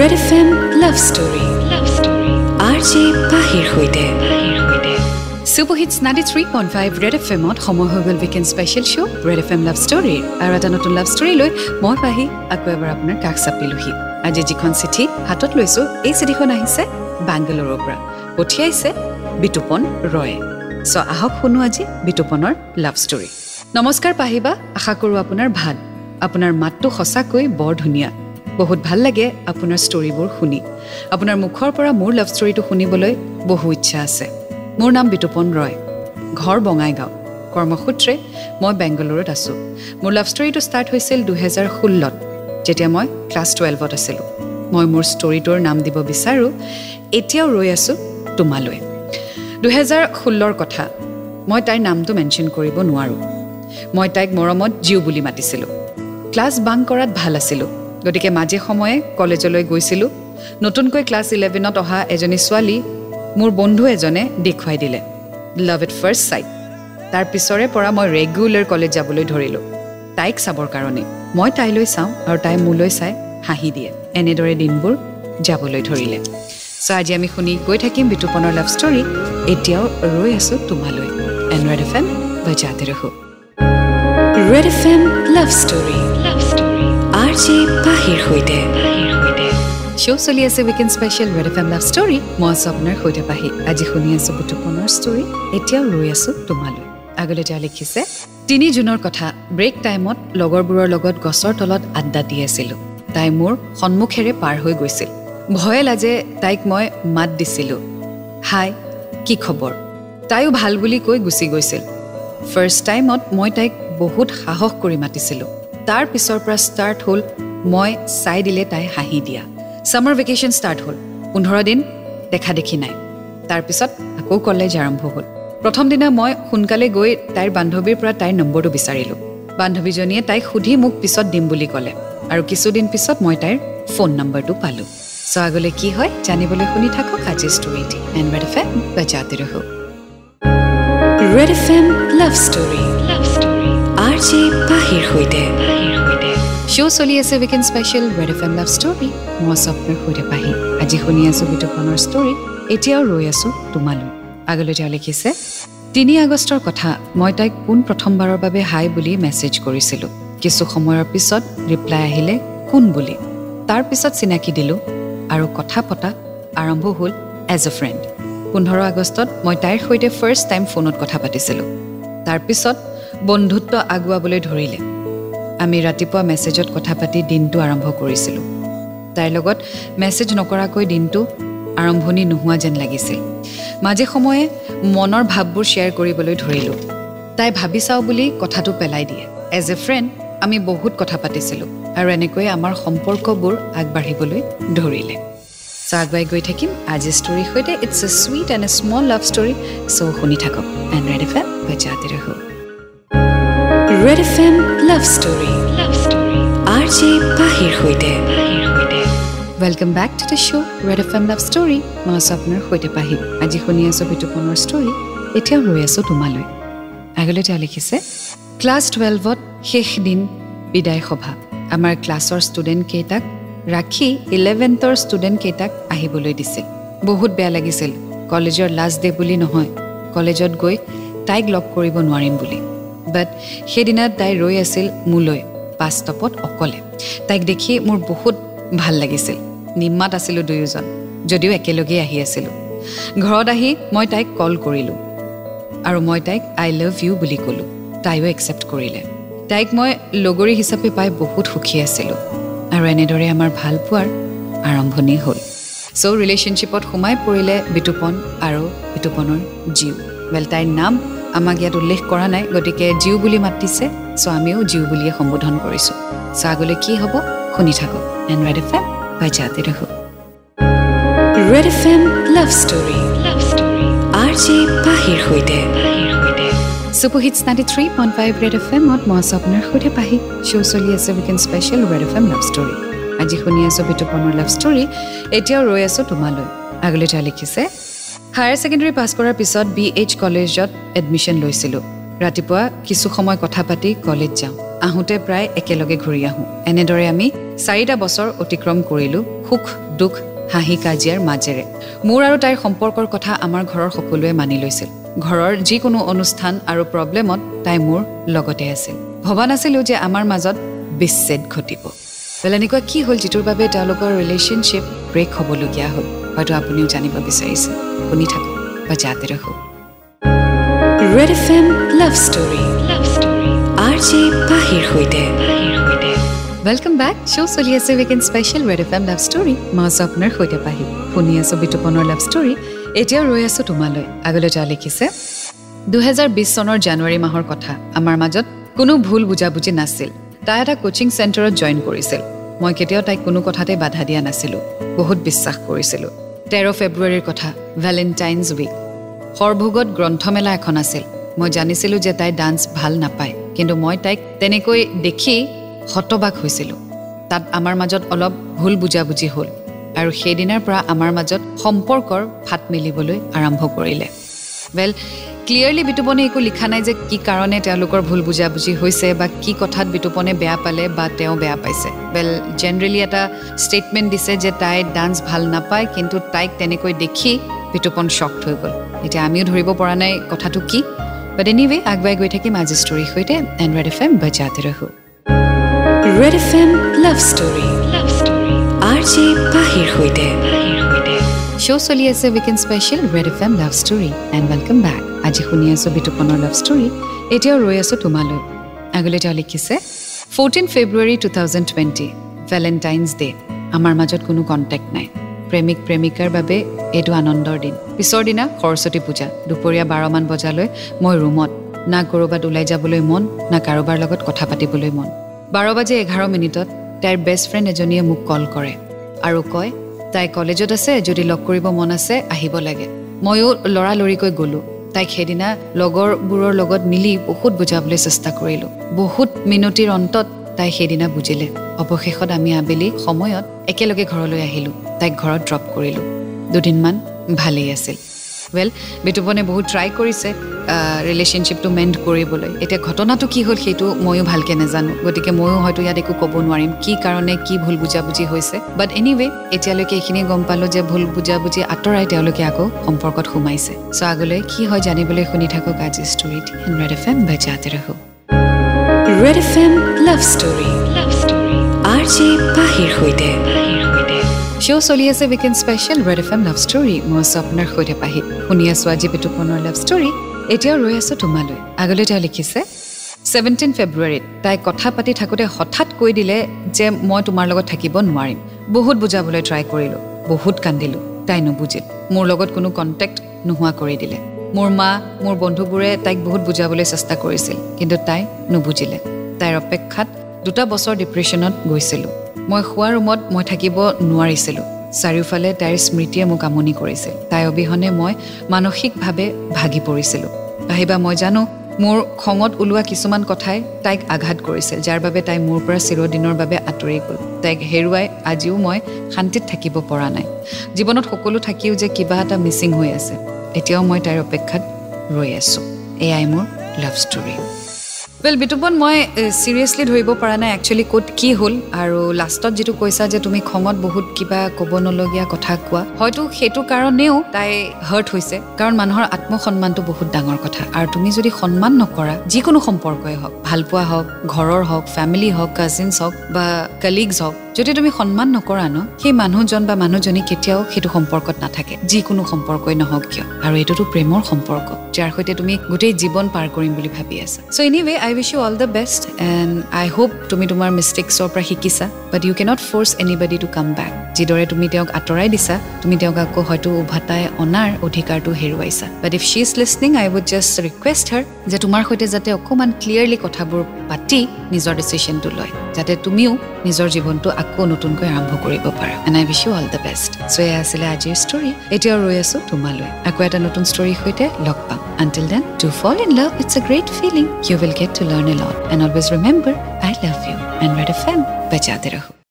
Red F M love story love story R J পাহিৰ সৈতে super hits ninety three point five red F এমত সময় হৈ গ'ল weekend special show' red F M love ষ্টৰীৰ আৰু এটা নতুন লাভ ষ্টৰী লৈ মই পাহি আকৌ এবাৰ আপোনাৰ কাষ চাপিলোহি। আজি যিখন চিঠি হাতত লৈছোঁ এই চিঠিখন আহিছে বাংগালোৰৰ পৰা। পঠিয়াইছে বিতুপন ৰয়ে। চ' আহক শুনো আজি বিতুপনৰ লাভ ষ্টৰী নমস্কাৰ পাহিবা আশা কৰোঁ আপোনাৰ ভাল। আপোনাৰ মাতটো সঁচাকৈ বৰ ধুনীয়া। বহুত ভাল লাগে আপোনাৰ ষ্টৰিবোৰ শুনি। আপোনাৰ মুখৰ পৰা মোৰ লাভ ষ্টৰিটো শুনিবলৈ বহু ইচ্ছা আছে। মোৰ নাম বিতুপন ৰয়। ঘৰ বঙাইগাঁও। কৰ্মসূত্ৰে মই বেংগালুৰুত আছোঁ। মোৰ লাভ ষ্টৰিটো ষ্টাৰ্ট হৈছিল দুহেজাৰ ষোল্লত যেতিয়া মই ক্লাছ টুৱেলভত আছিলোঁ। মই মোৰ ষ্টৰিটোৰ নাম দিব বিচাৰোঁ এতিয়াও ৰৈ আছোঁ তোমালৈ। দুহেজাৰ ষোল্লৰ কথা মই তাইৰ নামটো মেনশ্যন কৰিব নোৱাৰোঁ। মই তাইক মৰমত জিউ বুলি মাতিছিলোঁ। ক্লাছ বাং কৰাত ভাল আছিলোঁ। গতিকে মাজে সময়ে কলেজলৈ গৈছিলোঁ। নতুনকৈ ক্লাছ ইলেভেনত অহা এজনী ছোৱালী মোৰ বন্ধু এজনে দেখুৱাই দিলে। লাভ ইট ফাৰ্ষ্ট চাইট তাৰ পিছৰে পৰা মই ৰেগুলাৰ কলেজ যাবলৈ ধৰিলোঁ। তাইক চাবৰ কাৰণে। মই তাইলৈ চাওঁ আৰু তাই মোলৈ চাই হাঁহি দিয়ে। এনেদৰে দিনবোৰ যাবলৈ ধৰিলে। চ' আজি আমি শুনি গৈ থাকিম বিতুপনৰ লাভ ষ্টৰী এতিয়াও ৰৈ আছোঁ তোমালৈ। এন ৰেড এফ এম বজাতে ৰখো। Red F M love story love story R J পাহিৰ সৈতে। শ্ব' চলি আছে weekend special red F M love story মই আছোঁ আপোনাৰ সৈতে পাহি আজি শুনি আছোঁ বিতুপনৰ ষ্টৰী এতিয়াও ৰৈ আছোঁ তোমালৈ। আগলৈ তেওঁ লিখিছে তিনি জুনৰ কথা ব্ৰেক টাইমত লগৰবোৰৰ লগত গছৰ তলত আড্ডা দি আছিলোঁ। তাই মোৰ সন্মুখেৰে পাৰ হৈ গৈছিল। ভয়ে লাজে তাইক মই মাত দিছিলোঁ। হাই কি খবৰ? তাইও ভাল বুলি কৈ গুচি গৈছিল। ফাৰ্ষ্ট টাইমত মই তাইক বহুত সাহস কৰি মাতিছিলোঁ। তাৰ পিছৰ পৰা ষ্টাৰ্ট হ'ল মই চাই দিলে তাই হাঁহি দিয়া। ছামাৰ ভেকেশ্যন ষ্টাৰ্ট হ'ল। পোন্ধৰ দিন দেখা দেখি নাই। তাৰপিছত আকৌ কলেজ আৰম্ভ হ'ল। প্ৰথম দিনা মই সোনকালে গৈ তাইৰ বান্ধৱীৰ পৰা তাইৰ নম্বৰটো বিচাৰিলোঁ। বান্ধৱীজনীয়ে তাইক সুধি মোক পিছত দিম বুলি ক'লে। আৰু কিছুদিন পিছত মই তাইৰ ফোন নম্বৰটো পালোঁ। চ' আগলৈ কি হয় জানিবলৈ শুনি থাকক আজিৰ ষ্টৰিটি এণ্ড ৰেড এফ এম বজাতে ৰহো red F M love story love story R J পাহিৰ সৈতে। শ্ব' চলি আছে weekend special red F M love story মই স্বপ্নৰ সৈতে পাহি। আজি শুনি আছোঁ বিতুপনৰ ষ্টৰী এতিয়াও ৰৈ আছোঁ তোমালৈ। আগলৈ তেওঁ লিখিছে তিনি আগষ্টৰ কথা। মই তাইক পোন প্ৰথমবাৰৰ বাবে হাই বুলি মেছেজ কৰিছিলোঁ। কিছু সময়ৰ পিছত ৰিপ্লাই আহিলে কোন বুলি? তাৰ পিছত চিনাকি দিলোঁ আৰু কথা পতা আৰম্ভ হ'ল এজ এ ফ্ৰেণ্ড পোন্ধৰ আগষ্টত মই তাইৰ সৈতে ফাৰ্ষ্ট টাইম ফোনত কথা পাতিছিলোঁ। তাৰপিছত বন্ধুত্ব আগুৱাবলৈ ধৰিলে। আমি ৰাতিপুৱা মেছেজত কথা পাতি দিনটো আৰম্ভ কৰিছিলোঁ। তাইৰ লগত মেছেজ নকৰাকৈ দিনটো আৰম্ভণি নোহোৱা যেন লাগিছিল। মাজে সময়ে মনৰ ভাৱবোৰ শ্বেয়াৰ কৰিবলৈ ধৰিলোঁ। তাই ভাবি চাওঁ বুলি কথাটো পেলাই দিয়ে। এজ এ ফ্ৰেণ্ড আমি বহুত কথা পাতিছিলোঁ আৰু এনেকৈয়ে আমাৰ সম্পৰ্কবোৰ আগবাঢ়িবলৈ ধৰিলে। চ' আগুৱাই গৈ থাকিম। আজি ষ্টৰীৰ সৈতে it's a sweet and a small love story so' শুনি থাকক। এণ্ড ৰেড এফ এম বজাতে ৰহো red F M love story love story R J পাহিৰ সৈতে welcome back to the show' red F M love story মই আছোঁ আপোনাৰ সৈতে পাহি আজি শুনি আছোঁ বিতুপনৰ ষ্টৰী এতিয়াও ৰৈ আছোঁ তোমালৈ। আগলৈ তেওঁ লিখিছে ক্লাছ টুৱেলভত শেষ দিন বিদায় সভা। আমাৰ ক্লাছৰ ষ্টুডেণ্টকেইটাক ৰাখি ইলেভেন্থৰ ষ্টুডেণ্টকেইটাক আহিবলৈ দিছিল বহুত বেয়া লাগিছিল। কলেজৰ লাষ্ট ডে বুলি নহয়। কলেজত গৈ তাইক লগ কৰিব নোৱাৰিম বুলি। বাট সেইদিনা তাই ৰৈ আছিল মোলৈ বাছ ষ্টপত অকলে। তাইক দেখি মোৰ বহুত ভাল লাগিছিল। নিম্মাত আছিলোঁ দুয়োজন যদিও একেলগেই আহি আছিলোঁ। ঘৰত আহি মই তাইক কল কৰিলোঁ আৰু মই তাইক আই লাভ ইউ বুলি ক'লোঁ। তাইও একচেপ্ট কৰিলে। তাইক মই লগৰী হিচাপে পাই বহুত সুখী আছিলোঁ আৰু এনেদৰে আমাৰ ভাল পোৱাৰ আৰম্ভণি হ'ল। চ' ৰিলেশ্যনশ্বিপত সোমাই পৰিলে বিতুপন আৰু বিতুপনৰ জিউ। ৱেল তাইৰ নাম আমাক ইয়াত উল্লেখ কৰা নাই গতিকে জিউ বুলি মাতিছে চ' আমিও জিউ বুলিয়ে সম্বোধন কৰিছোঁ। চ' আগলৈ কি হ'ব শুনি থাকক। এণ্ড ৰেড এফ এম বাজাতে ৰহো। Red F M love story. R J পাহিৰ সৈতে। Super hits ninety three point five red F এমত মই আছোঁ আপোনাৰ সৈতে পাহি। শ্ব' চলি আছে weekend special red F M love story. আজি শুনি আছোঁ বিতুপনৰ লাভ ষ্টৰী। এতিয়াও ৰৈ আছোঁ তোমালৈ। আগলৈ তেওঁ লিখিছে হায়াৰ ছেকেণ্ডেৰী পাছ কৰাৰ পিছত বি এইচ কলেজত এডমিশ্যন লৈছিলোঁ। ৰাতিপুৱা কিছু সময় কথা পাতি কলেজ যাওঁ। আহোঁতে প্ৰায় একেলগে ঘূৰি আহোঁ। এনেদৰে আমি চাৰিটা বছৰ অতিক্ৰম কৰিলোঁ সুখ দুখ হাঁহি কাজিয়াৰ মাজেৰে। মোৰ আৰু তাইৰ সম্পৰ্কৰ কথা আমাৰ ঘৰৰ সকলোৱে মানি লৈছিল। ঘৰৰ যিকোনো অনুষ্ঠান আৰু প্ৰব্লেমত তাই মোৰ লগতে আছিল। ভবা নাছিলোঁ যে আমাৰ মাজত বিচ্ছেদ ঘটিব। এনেকুৱা কি হ'ল যিটোৰ বাবে তেওঁলোকৰ ৰিলেশ্যনশ্বিপ ব্ৰেক হ'বলগীয়া হ'ল। হয়তো আপুনিও জানিব বিচাৰিছে শুনি থাকক বা যাতে ৰাখোঁ red F M love story love story R J পাহিৰ সৈতে ৱেলকাম বেক শ্ব' চলি আছে weekend special red F M love story মই আছোঁ আপোনাৰ সৈতে পাহি শুনি আছোঁ বিতুপনৰ লাভ ষ্টৰী এতিয়াও ৰৈ আছোঁ তোমালৈ আগলৈ যোৱা লিখিছে দুহেজাৰ বিছ চনৰ জানুৱাৰী মাহৰ কথা আমাৰ মাজত কোনো ভুল বুজাবুজি নাছিল তাই এটা কোচিং চেণ্টাৰত জইন কৰিছিল মই কেতিয়াও তাইক কোনো কথাতে বাধা দিয়া নাছিলোঁ বহুত বিশ্বাস কৰিছিলোঁ তেৰ ফেব্ৰুৱাৰীৰ কথা ভেলেণ্টাইনছ উইক সৰভোগত গ্ৰন্থমেলা এখন আছিল। মই জানিছিলোঁ যে তাই ডান্স ভাল নাপায় কিন্তু মই তাইক তেনেকৈ দেখি হতবাক হৈছিলোঁ। তাত আমাৰ মাজত অলপ ভুল বুজাবুজি হ'ল আৰু সেইদিনাৰ পৰা আমাৰ মাজত সম্পৰ্কৰ ফাট মেলিবলৈ আৰম্ভ কৰিলে। ৱেল ক্লিয়াৰলি বিতুপনে একো লিখা নাই যে কি কাৰণে তেওঁলোকৰ ভুল বুজাবুজি হৈছে বা কি কথাত বিতুপনে বেয়া পালে বা তেওঁ বেয়া পাইছে। ৱেল জেনেৰেলি এটা ষ্টেটমেণ্ট দিছে যে তাই ডান্স ভাল নাপায় কিন্তু তাইক তেনেকৈ দেখি বিতুপন শ্বক্ট হৈ গ'ল। এতিয়া আমিও ধৰিব পৰা নাই কথাটো কি। বাট এনিৱে আগুৱাই গৈ থাকিম আজি ষ্টৰীৰ সৈতে এণ্ড ৰেড এফ এম বজাতে ৰাখোঁ red F M love story love story R J পাহিৰ সৈতে। শ্ব' চলি আছে weekend special red F M love story and welcome back আজি শুনি আছোঁ বিতুপনৰ লাভ ষ্টৰী এতিয়াও ৰৈ আছোঁ তোমালৈ। আগলৈ তেওঁ লিখিছে fourteen February two thousand twenty Valentine's day আমাৰ মাজত কোনো কণ্টেক্ট নাই। প্ৰেমিক প্ৰেমিকাৰ বাবে এইটো আনন্দৰ দিন। পিছৰ দিনা সৰস্বতী পূজা দুপৰীয়া বাৰমান বজালৈ মই ৰুমত না ক'ৰবাত ওলাই যাবলৈ মন না কাৰোবাৰ লগত কথা পাতিবলৈ মন। বাৰ বাজি এঘাৰ মিনিটত তাইৰ বেষ্ট ফ্ৰেণ্ড এজনীয়ে মোক কল কৰে আৰু কয় তাই কলেজত আছে যদি লগ কৰিব মন আছে আহিব লাগে। ময়ো লৰালৰিকৈ গ'লোঁ। তাইক সেইদিনা লগৰবোৰৰ লগত মিলি বহুত বুজাবলৈ চেষ্টা কৰিলোঁ। বহুত মিনতিৰ অন্তত তাই সেইদিনা বুজিলে। অৱশেষত আমি আবেলি সময়ত একেলগে ঘৰলৈ আহিলোঁ। তাইক ঘৰত ড্ৰপ কৰিলোঁ। দুদিনমান ভালেই আছিল। ৱেল বিতুপনে বহুত ট্ৰাই কৰিছে ৰিলেশ্যনশ্বিপটো মেণ্ট কৰিবলৈ। এতিয়া ঘটনাটো কি হ'ল সেইটো ময়ো ভালকৈ নাজানো। গতিকে ময়ো হয়তো ইয়াত একো ক'ব নোৱাৰিম কি কাৰণে কি ভুল বুজাবুজি হৈছে। বাট এনিৱে এতিয়ালৈকে এইখিনি গম পালোঁ যে ভুল বুজাবুজি আঁতৰাই তেওঁলোকে আকৌ সম্পৰ্কত সোমাইছে। চ' আগলৈ কি হয় জানিবলৈ শুনি থাকক আজি ষ্টৰিত ৰেড এফ এম বাজাতে ৰাখো red F M love story love story R J পাহিৰ সৈতে। শ্ব' চলি আছে weekend special red F M love story মই আছোঁ আপোনাৰ সৈতে পাহি। শুনি আছোঁ আজি বিতুপনৰ লাভ ষ্টৰী এতিয়াও ৰৈ আছোঁ তোমালৈ। আগলৈ তেওঁ লিখিছে ছেভেণ্টিন ফেব্ৰুৱাৰীত তাই কথা পাতি থাকোঁতে হঠাৎ কৈ দিলে যে মই তোমাৰ লগত থাকিব নোৱাৰিম। বহুত বুজাবলৈ ট্ৰাই কৰিলোঁ বহুত কান্দিলোঁ তাই নুবুজিল। মোৰ লগত কোনো কণ্টেক্ট নোহোৱা কৰি দিলে। মোৰ মা মোৰ বন্ধুবোৰে তাইক বহুত বুজাবলৈ চেষ্টা কৰিছিল কিন্তু তাই নুবুজিলে। তাইৰ অপেক্ষাত দুটা বছৰ ডিপ্ৰেশ্যনত গৈছিলোঁ। মই শোৱা ৰুমত মই থাকিব নোৱাৰিছিলোঁ। চাৰিওফালে তাইৰ স্মৃতিয়ে মোক আমনি কৰিছিল। তাই অবিহনে মই মানসিকভাৱে ভাগি পৰিছিলোঁ। আহিবা মই জানো মোৰ খঙত ওলোৱা কিছুমান কথাই তাইক আঘাত কৰিছিল যাৰ বাবে তাই মোৰ পৰা চিৰদিনৰ বাবে আঁতৰি গ'ল। তাইক হেৰুৱাই আজিও মই শান্তিত থাকিব পৰা নাই। জীৱনত সকলো থাকিও যে কিবা এটা মিচিং হৈ আছে এতিয়াও মই তাইৰ অপেক্ষাত ৰৈ আছোঁ। এয়াই মোৰ লাভ ষ্টৰী ৱেল বিতুপন মই চিৰিয়াছলি ধৰিব পৰা নাই একচুৱেলি ক'ত কি হ'ল আৰু লাষ্টত যিটো কৈছা যে তুমি খঙত বহুত কিবা ক'ব নলগীয়া কথা কোৱা হয়তো সেইটো কাৰণেও তাই হাৰ্ট হৈছে। কাৰণ মানুহৰ আত্মসন্মানটো বহুত ডাঙৰ কথা। আৰু তুমি যদি সন্মান নকৰা যিকোনো সম্পৰ্কই হওক ভালপোৱা হওক ঘৰৰ হওক ফেমিলি হওক কাজিনছ হওক বা কলিগছ হওক যদি তুমি সন্মান নকৰা ন সেই মানুহজন বা মানুহজনী কেতিয়াও সেইটো সম্পৰ্কত নাথাকে। যিকোনো সম্পৰ্কই নহওক কিয়। আৰু এইটোতো প্ৰেমৰ সম্পৰ্ক যাৰ সৈতে তুমি গোটেই জীৱন পাৰ কৰিম বুলি ভাবি আছা। So' anyway I wish you all the best and I hope তুমি তোমাৰ মিষ্টেক্সৰ পৰা শিকিছা but you can't force anybody to come back যিদৰে তুমি তেওঁক আঁতৰাই দিছা তুমি তেওঁক আকৌ হয়তো উভতাই অনাৰ অধিকাৰটো হেৰুৱাইছা। But if she is listening I would just request her যে তোমাৰ সৈতে যাতে অকণমান ক্লিয়াৰলি কথাবোৰ পাতি নিজৰ ডিচিশ্যনটো লয় যাতে তুমিও নিজৰ জীৱনটো আকৌ নতুনকৈ আৰম্ভ কৰিব পাৰা। And I wish you all the best so' এয়া আছিলে আজিৰ ষ্টৰী এতিয়াও ৰৈ আছোঁ তোমালৈ। আকৌ এটা নতুন ষ্টৰীৰ সৈতে লগ পাম। Until then to fall in love it's a great feeling you will get to learn a lot and always remember I love you and red F M বেজাতে ৰাখোঁ